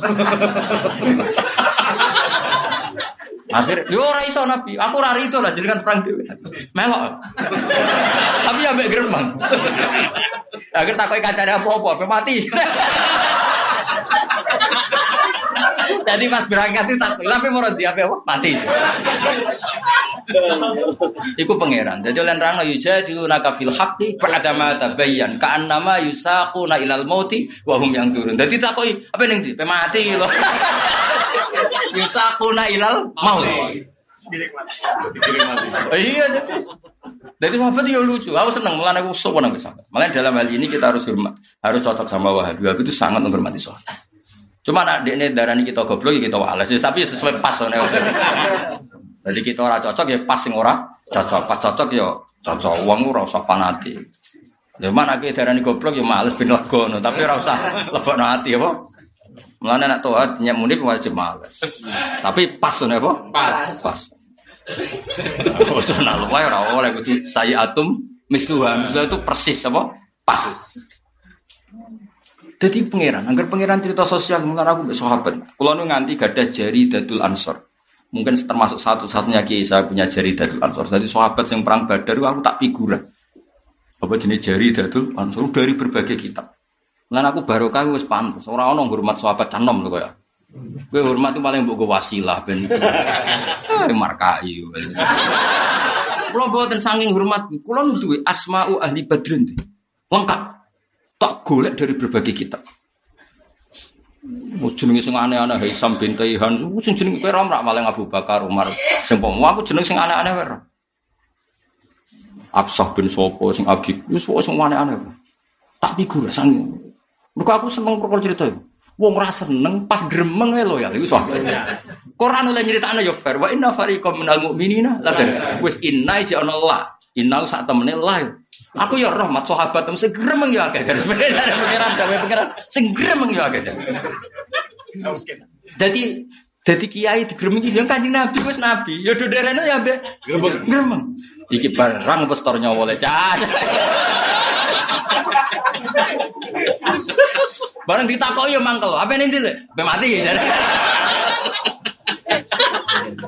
Akhir, yo ora iso Nabi, aku ora itu lah jenengan perang dhewe. Melok. Tapi ya mbek gremeng. Akhir takoki kancane apa-apa, apa mati. Jadi pas berangkat itu tak, tapi mau di apa mati. Iku pangeran. Jadi oleh nerang yu jadiluna ka fil haqqi ba'da ma tabayyan ka annama yusaquna ilal mauti wa hum yang turun. Jadi takoi apa ning di mati lho. yusaquna ilal maut. Oh, iya jadi jadi sahabat itu lucu. Aku senang mulai aku sopan aku sahabat. Malah dalam hal ini kita harus hormat, harus cocok sama Wahabi. Wahabi itu sangat menghormati sahabat. Cuma nak ini darah ini kita goblok ya kita wales. Tapi sesuai pas soalnya. Jadi kita ora cocok ya pas sing ora cocok. Pas cocok ya cocok. Uang ora usah fanatik. Ya mana kita darah ini goblok ya males bin lego. Tapi ora usah lebok hati apa. Mulane nak toat nyak muni wajib males. Tapi pas soalnya apa? Pas. Pas. Ojo nak luwih ora oleh kudu saya atum misluha. Misluha itu persis apa? Pas. Jadi pangeran, agar pangeran cerita sosial mungkin aku mbek sahabat. Kulo nu nganti gadah jari dadul ansor. Mungkin termasuk satu-satunya kiai saya punya jari dadul ansor. Jadi sahabat yang perang badar aku tak figuran. Apa jenis jari dadul ansor dari berbagai kitab. Lan aku barokah wis pantes. Ora ono hormat sahabat canom lho kaya. Kowe hormat itu paling mbok wasilah ben. Markai. Kulo mboten saking hormat, kulo duwe asma'u ahli badrin. Lengkap tak golek dari berbagai kitab. Wis jenenge sing aneh-aneh Haisam bin Taihan, sing jenenge kowe ora maling Abu Bakar Umar. Sing pomo aku jeneng sing aneh-aneh wae. Absah bin Sopo sing Abi, wis pokoke sing aneh-aneh. Tak figur sang. Mergo aku seneng perkara cerita iku. Wong ora seneng pas gremeng wae lho ya iku soal. Quran oleh nyeritakno ya fair. Wa inna fariqam minal mu'minina la wis inna ja ana Allah. Inna sak temene Allah. Aku ya roh mat sahabat tem segremeng ya akeh dari pengiran dari pengiran segremeng ya akeh. Jadi jadi kiai digremengi yang kanjeng Nabi wis nabi. Ya doderene ya mbek gremeng. Gremeng. Iki barang pestor nyawa le cah. Barang ditakoki ya mangkel. Apa ini le? Be mati.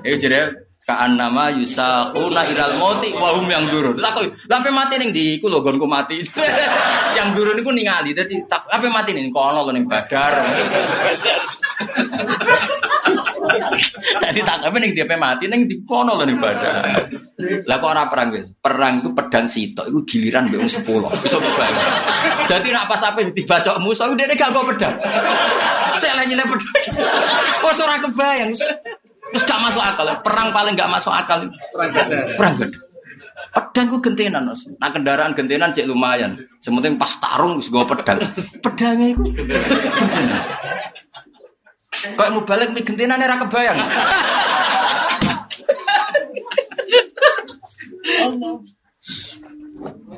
Eh jere Kaan nama yusakuna ilal moti wahum yang durun. Lah kok lape mati ning di iku lho gonku mati. yang durun iku ningali. Dadi tak ape mati ning kono lho ning badar. Tadi tak apa ning dia mati ning di kono lho ning badar. Lah kok ora perang wis. Perang itu pedang sitok iku giliran wong 10. Iso kebayang. Jadi nak pas ape dibacok musuh dia gak bawa pedang. Saya lagi pedang. Wes ora kebayang. Terus gak masuk akal. Perang paling gak masuk akal. Perang. Perang badar. Pedang ku gentenan, Mas. Nah kendaraan gentenan cek lumayan. Sementing pas tarung nggawa pedang. Pedangnya itu gentenan. Kok mau balik mi gentenan ora kebayang.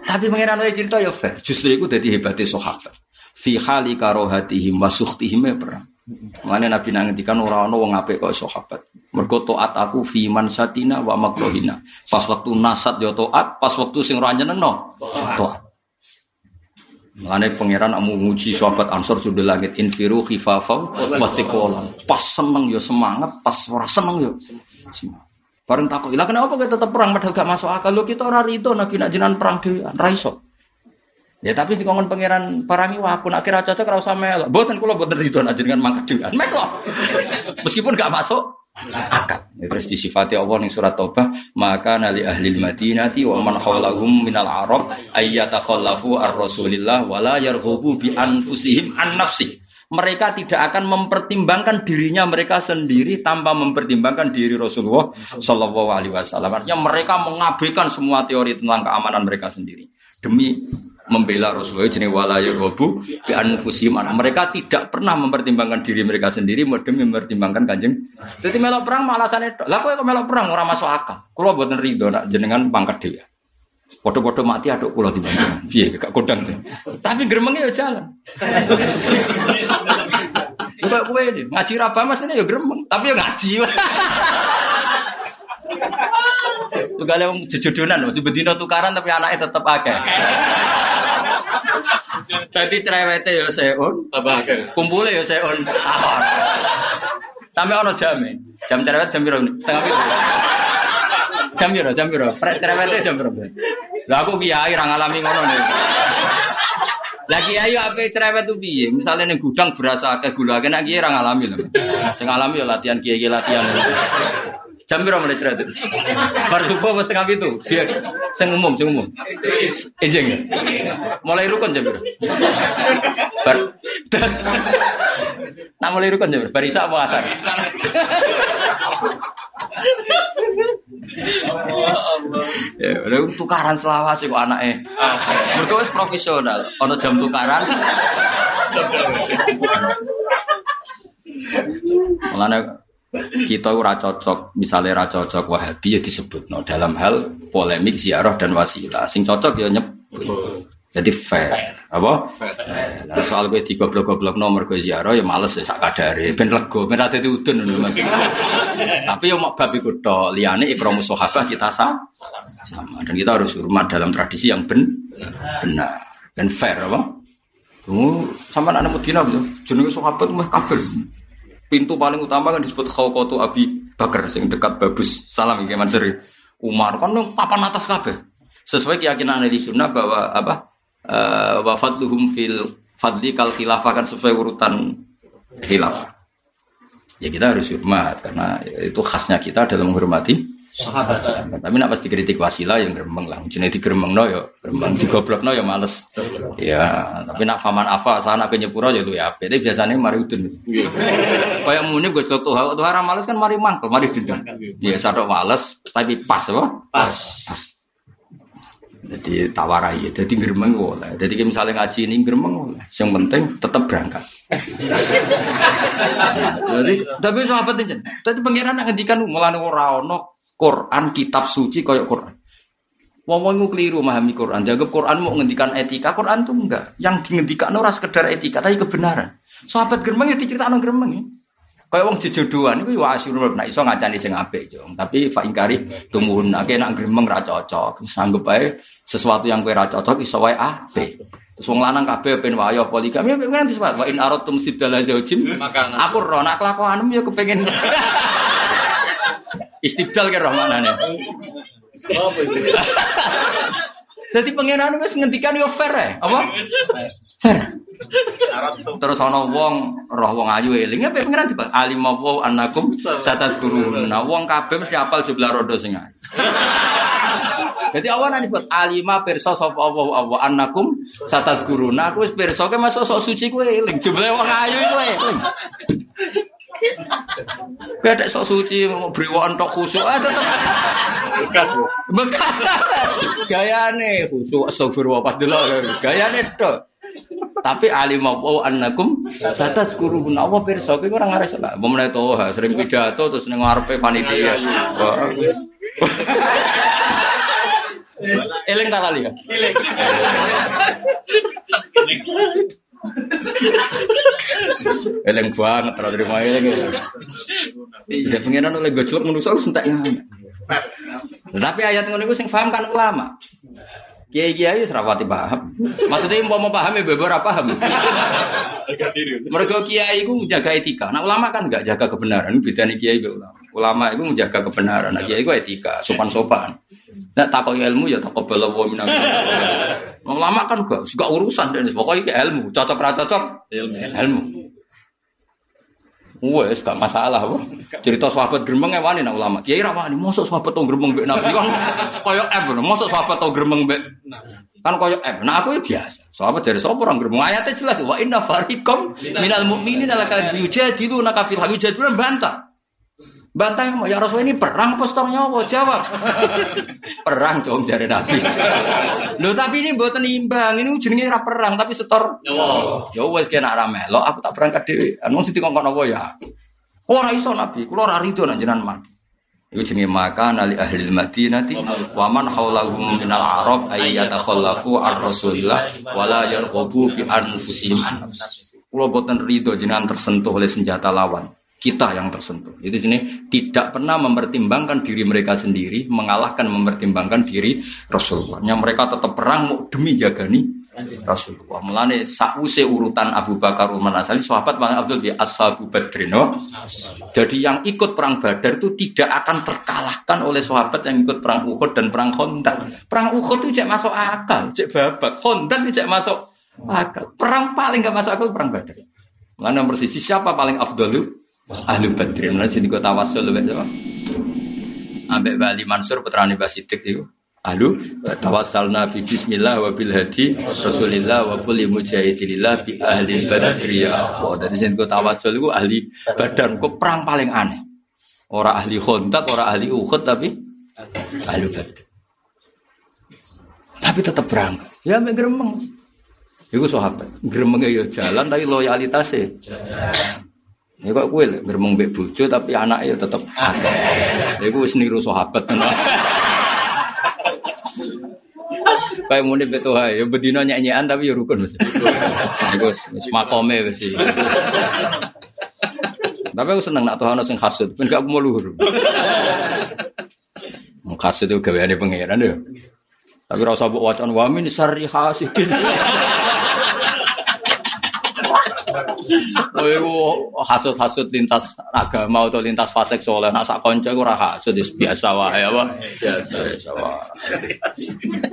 Tapi pangeran oleh cerita ya fair. Justru itu jadi hebatnya sahabat. Fi hali karohatihim wa sukhtihim ya perang. Mana Nabi nangetikan orang orang wong apik kok sahabat. Mergo taat aku fi mansatina wa makrohina. Pas waktu nasat yo taat, pas waktu sing ora nyenengno taat. Mulane pangeran amu nguji sahabat Ansor sudah langit infiru khifafau wasiqolan. Pas seneng yo semangat, pas ora seneng yo semangat. Bareng takut, ilah kenapa kita tetap perang padahal gak masuk akal? Lo kita ora rido nabi nak jenan perang dhewean, ra iso. Ya tapi di kongon pangeran parangi wah aku nak kira cocok usah melo. Mboten kula mboten rido nak jenengan mangkat dhewean. Melo. Meskipun gak masuk akal. Ya, terus disifati Allah ning surat Taubah, maka nali ahli madinati wa man hawlahum minal arab ayyatakhallafu ar-rasulillah wala yarghubu bi anfusihim an nafsi. Mereka tidak akan mempertimbangkan dirinya mereka sendiri tanpa mempertimbangkan diri Rasulullah Shallallahu Alaihi Wasallam. Artinya mereka mengabaikan semua teori tentang keamanan mereka sendiri demi membela Rasulullah jenis walaya robu bi anfusihim. Mereka tidak pernah mempertimbangkan diri mereka sendiri demi mempertimbangkan kanjeng. Jadi melok perang alasannya lah kok melok perang orang masuk akal. Kalau buat ridho nak jenengan pangkat dia. Podo-podo mati aduk pulau di Bandung. Iya, gak kodang tuh. Tapi geremengnya ya jalan. Kok kowe ini ngaji raba Mas ini ya gremeng, tapi ya ngaji. Gale wong jejodonan, mesti bedino tukaran tapi anaknya tetep akeh. Tadi cerewete ya akeh. kumpulnya ya seun. Ahor. Sampai ono jam Jam cerewet jam piro? Setengah piro? Jam piro? Jam? Pre- Cerewete jam piro? Lah aku kiai ra ngalami ngono nih. Lah kiai ape cerewet tuh piye? Misale ning gudang berasa akeh gula nek kiai ra ngalami lho. Sing ngalami ya latihan kiai latihan. Jam piro mulai cerewet? Bar subuh mesti setengah itu. Biar sing umum, sing umum. Ejeng. Mulai rukun jam piro? Bar Nak mulai rukun jam piro? Bar apa asar? Ya, tukaran selawas kok anaknya. Mereka wis profesional. Ono jam tukaran. Mulane kita ora cocok, misalnya ora cocok Wahabi ya disebut no, dalam hal polemik ziarah dan wasilah. Sing cocok ya nyebut. Jadi fair, apa? Fair. Lah soal kowe digoblok-goblok nomor kowe ziarah ya males ya sak kadare, ben lega, ben ate udun ngono Mas. Tapi yo mak bab iku tok, liyane ikram sahabah kita sa sama dan kita harus hormat dalam tradisi yang ben benar dan fair apa? Oh, sama anak Medina betul. Jenenge sahabat mah kabel. Pintu paling utama kan disebut Khawqatu Abi Bakar sing dekat Babus. Salam iki Mansur. Umar kan papan atas kabeh. Sesuai keyakinan ahli sunnah bahwa apa? Eh wa fadluhum fil fadli kal khilafah kan sesuai urutan khilafah. Ya kita harus hormat karena itu khasnya kita dalam menghormati sahabat. Tapi nak pasti kritik wasilah yang gremeng lah. Jenenge digremengno ya gremeng, digoblokno ya males. Ya, tapi nak faman afa sana ke nyepuro ya lu ya. Tapi biasanya mari udun. Kayak muni gue tuh hal tuh haram males kan mari mangkel, mari dendam. Ya sadok males tapi pas apa? Pas. Jadi tawarai ya, jadi gremeng oleh. Jadi misalnya ngaji ini gremeng oleh. Yang penting tetap berangkat. Jadi tapi sahabat itu, tadi pangeran ngendikan mulane ora Quran kitab suci koyok Quran. Wong wong keliru memahami Quran. Dianggap Quran mau ngendikan etika, Quran tuh enggak. Yang dingendikan ora sekedar etika, tapi kebenaran. Sahabat gremeng ya diceritakno gremeng ya. Kayak wong jejodohan iku wa asyurul nek iso ngacani sing apik, Jong. Tapi fa ingkari tumuhun nek nak gremeng ra cocok. Sanggep ae sesuatu yang kowe ra cocok iso wae apik. Terus wong lanang kabeh ben wayo poligami ya kan disebut wa in aratum sibdala zaujin. Aku roh nak kelakuanmu ya kepengen istibdal ke roh manane. apa itu? Jadi pangeran wis ngendikan yo fair ya, apa? Fair. Terus ana wong roh wong ayu eling ya pangeran tiba alim wa annakum satazkurun. Nah wong kabeh mesti apal jumlah rodo sing ayu. Jadi awan ani buat alima pirsa sapa Allah Allah annakum satazkurun. Nah aku wis pirsa ke masuk sok suci kowe eling jumlah wong ayu kowe eling. Ada sok suci mau brewokan tok khusuk ah tetep Bekas. Bekas gayane khusuk astagfirullah pas delok gayane tok. Tapi alim apa annakum satazkurun Allah pirsa kowe ora ngares lah. Apa meneh to ha, sering pidato terus ning ngarepe panitia. Wah, wis. Eling tak kali ya? Eling banget terus terima eling. Jadi pengiran oleh gojlok manusia harus entek ya. Tapi ayat ngono iku sing paham kan ulama. Kiai kiai wis rapati paham. Maksudnya mau mau paham ya beber apa paham. Mereka kiai itu menjaga etika. Nah ulama kan nggak jaga kebenaran. Beda nih kiai be ulama. Ulama itu menjaga kebenaran. Nah kiai itu etika, sopan sopan. Nah takoi ilmu ya takoi belawa minang. Ulama kan gak suka urusan dan pokoknya ilmu cocok ra cocok Ilmu. ilmu. Wes gak masalah apa. Cerita sahabat gremeng e wani nak ulama. Kiai ra wani, mosok sahabat tau gremeng mbek Nabi kan koyo F. Mosok sahabat tau gremeng mbek kan koyo F. Nah aku ya biasa. Sahabat dari sapa orang gremeng. Ayatnya jelas wa inna fariqam minal mu'minina laka yujadiluna ka fil haqi yujadiluna bantah. Bantah ya Rasul ini perang apa setor nyawa? Jawab. perang dong dari Nabi. Loh tapi ini buatan imbang. Ini jenenge ra perang tapi setor Nyawa. Ya wes kena ra melok, aku tak berangkat dhewe. Anu sing dikongkon apa ya? Ora iso Nabi, kula ora rido nek jenengan mati. Iku jenenge maka nali ahli Madinati wa man haulahum minal arab ay yatakhallafu ar rasulillah wala yarghabu bi anfusihim. Kalau boten ridho jenengan tersentuh oleh senjata lawan. Kita yang tersentuh. Itu jenis tidak pernah mempertimbangkan diri mereka sendiri, mengalahkan mempertimbangkan diri Rasulullah. Yang mereka tetap perang demi jagani Rasulullah. Mulane sakwuse urutan Abu Bakar Umar Asali sahabat paling Abdul bi ashabu badrin. Oh. Jadi yang ikut perang Badar itu tidak akan terkalahkan oleh sahabat yang ikut perang Uhud dan perang Khandaq. Perang Uhud itu cek masuk akal, cek babak. Khandaq itu cek masuk akal. Perang paling gak masuk akal perang Badar. Nomor sisi siapa paling afdalu? Ahlu Badrin. Mulane jadi kota wasul lebih Ambek Bali Mansur putrane Basidik itu. Ahlu tawassalna bi bismillah wa bil hadi rasulillah wa kulli mujahidillah bi ahli badri ya Allah. Dadi sing tawassul iku ahli badan kok perang paling aneh. Ora ahli khontak, ora ahli Uhud tapi ahli badr. Tapi tetap berangkat. Ya mek gremeng. Iku sahabat. Gremenge ya jalan tapi loyalitasnya Ya kok kowe lho gremeng mbek bojo tapi anaknya tetep akeh. Iku wis niru sahabat. Kayak muni betul ya bedino nyanyian tapi ya rukun mesti. Iku wis makome wis. Tapi aku seneng nak Tuhan sing hasud, ben gak mau luhur. Hasud itu gaweane pangeran ya. Tapi rasa mbok wacan wa min sarri hasidin. Oh, iku hasut-hasut lintas agama atau lintas fase soleh. Nak sak konco iku ora hasut biasa wae apa? Biasa biasa wae.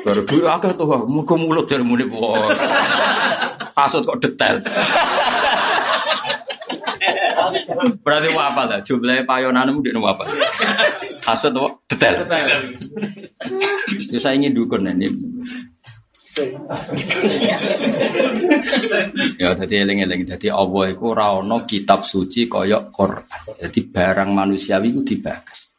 Baru dulu akeh tuh, muga mulut dari muni. Hasut kok detail. Berarti apa lah? Jumlahnya payonanmu di apa? Hasut kok detail. Ya saya ingin dukun ini. Ya jadi eling-eling. Jadi Allah itu rano kitab suci koyok Quran. Jadi barang manusiawi itu dibakas.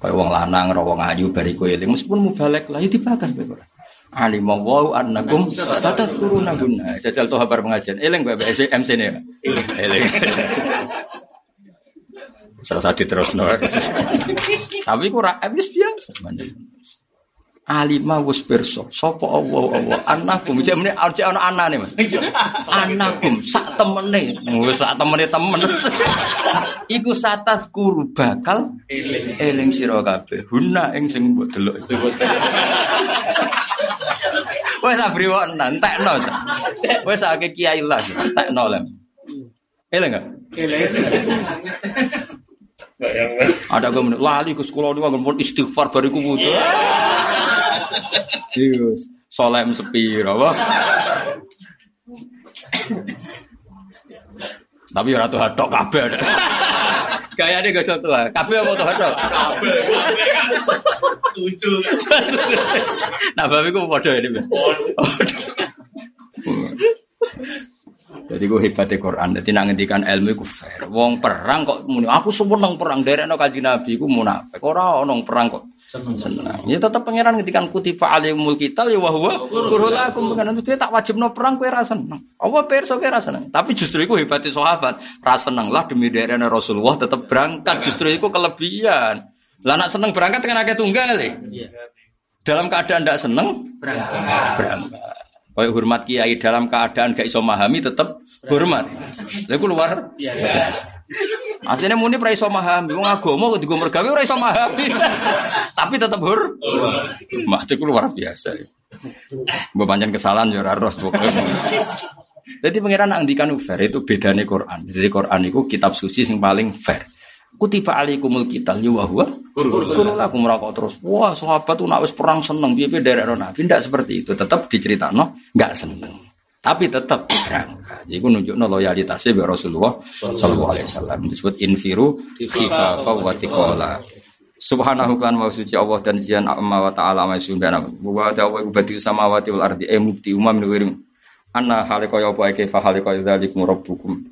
Koyok wong lanang ora wong ayu bariku eling meskipun mubalek lah itu dibakas bae Quran. Alim wa annakum satazkuruna guna jajal tuh kabar pengajian. Eling bae MC ne eling. Salah satu terus tapi kurang habis biasa alima wis pirsa. Sapa Allah Allah? Anakum. Jek meneh jek ana anane Mas. Anakum sak temene. Wis sak temene temen. Iku satas kuru bakal eling. sira kabeh. Huna ing sing mbok delok. Wis abri wong entekno wis akeh kiai lah entekno lem. Eling gak? Eling ada kemudian lali ke sekolah ini pun istighfar bariku butuh. Yes, solem sepi, apa? Tapi ora tuh hadok kabeh. Gaya nih gak tuh, kabeh apa tuh hadok? Tujuh. Nah, babi ku padha ini. Jadi gue hebatnya Quran. Jadi nang ngendikan ilmu gue fair. Wong perang kok muni aku seneng perang derek no kaji nabi gue munafik. Ora ono perang kok seneng. Ya tetap pangeran ngendikan kutiba alimul kital ya wahwa kurulakum bukan itu tak wajib no perang kue rasa seneng. Apa perso kue rasa seneng. Tapi justru itu hebatnya sahabat. Rasa seneng lah demi derek Rasulullah tetap berangkat. Justru itu kelebihan. Lah nak seneng berangkat dengan akeh tunggal ya. Dalam keadaan tidak seneng berangkat. berangkat. Kayak hormat kiai dalam keadaan gak iso memahami tetap hormat. Lha iku luar biasa. Aslinya muni pra iso memahami, wong agama kok digo mergawe ora iso memahami. Tapi tetap hur. Mah itu luar biasa. Mbok kesalahan ya ora ros Jadi pangeran ngendikan fair itu bedane Quran. Jadi Quran itu kitab suci sing paling fair. Kutiba alaikumul kital ya wa huwa kurun lakum rokok terus. Wah, sahabat tuh nak wis perang seneng piye-piye derek Nabi ndak seperti itu. Tetap diceritakno enggak seneng. Tapi tetap berangkat. Jadi nunjukno loyalitasnya bi Rasulullah sallallahu alaihi wasallam. Disebut infiru khifafa wa thiqala. Subhanahu kan wa suci Allah dan zian amma wa ta'ala ma subhana. Wa ta'ala wa badi samawati wal ardi e umam min Anna halika ya apa ke fa halika dzalikum rabbukum.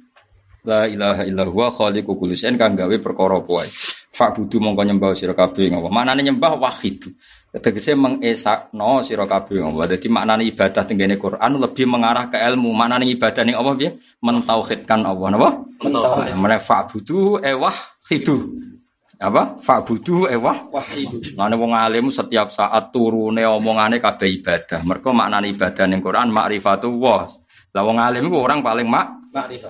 La ilaha illa huwa khaliqu kulli syai'in kang gawe perkara apa wae. Fa'budu mongko nyembah sira kabeh ngapa. Manane nyembah wahid. Tegese mengesakno sira kabeh ngapa. Dadi maknane ibadah tenggene Quran lebih mengarah ke ilmu. Maknane ibadah ning Allah piye? Mentauhidkan Allah napa? Mentauhid. Mene fa'budu e wahidu. Apa? Fa'budu e wahidu. Mane wong alim setiap saat turune omongane kabeh ibadah. Mergo maknane ibadah ning Quran makrifatu wa. Lah wong alim iku orang paling mak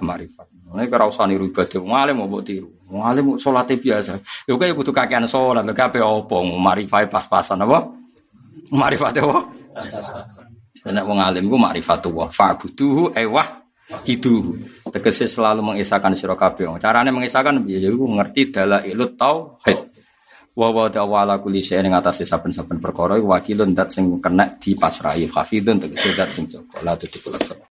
Marifat. Ini kira usah niru ibadah. Ngalim mau buat tiru. Ngalim sholatnya biasa. Ya kayak butuh kakean sholat. Lha kabeh apa? Marifat pas-pasan apa? Marifat apa? Nek wong alim ku ma'rifatullah. Fa'buduhu ewah hiduhu. Tegese selalu mengisahkan sira kabeh. Carane mengisahkan ya iku ngerti dalailut tauhid. Wa wa ta'ala kulli syai'in ing atase saben-saben perkara iku wakilun dat sing kena dipasrahi. Hafidun tegese dat sing jaga. La tutikul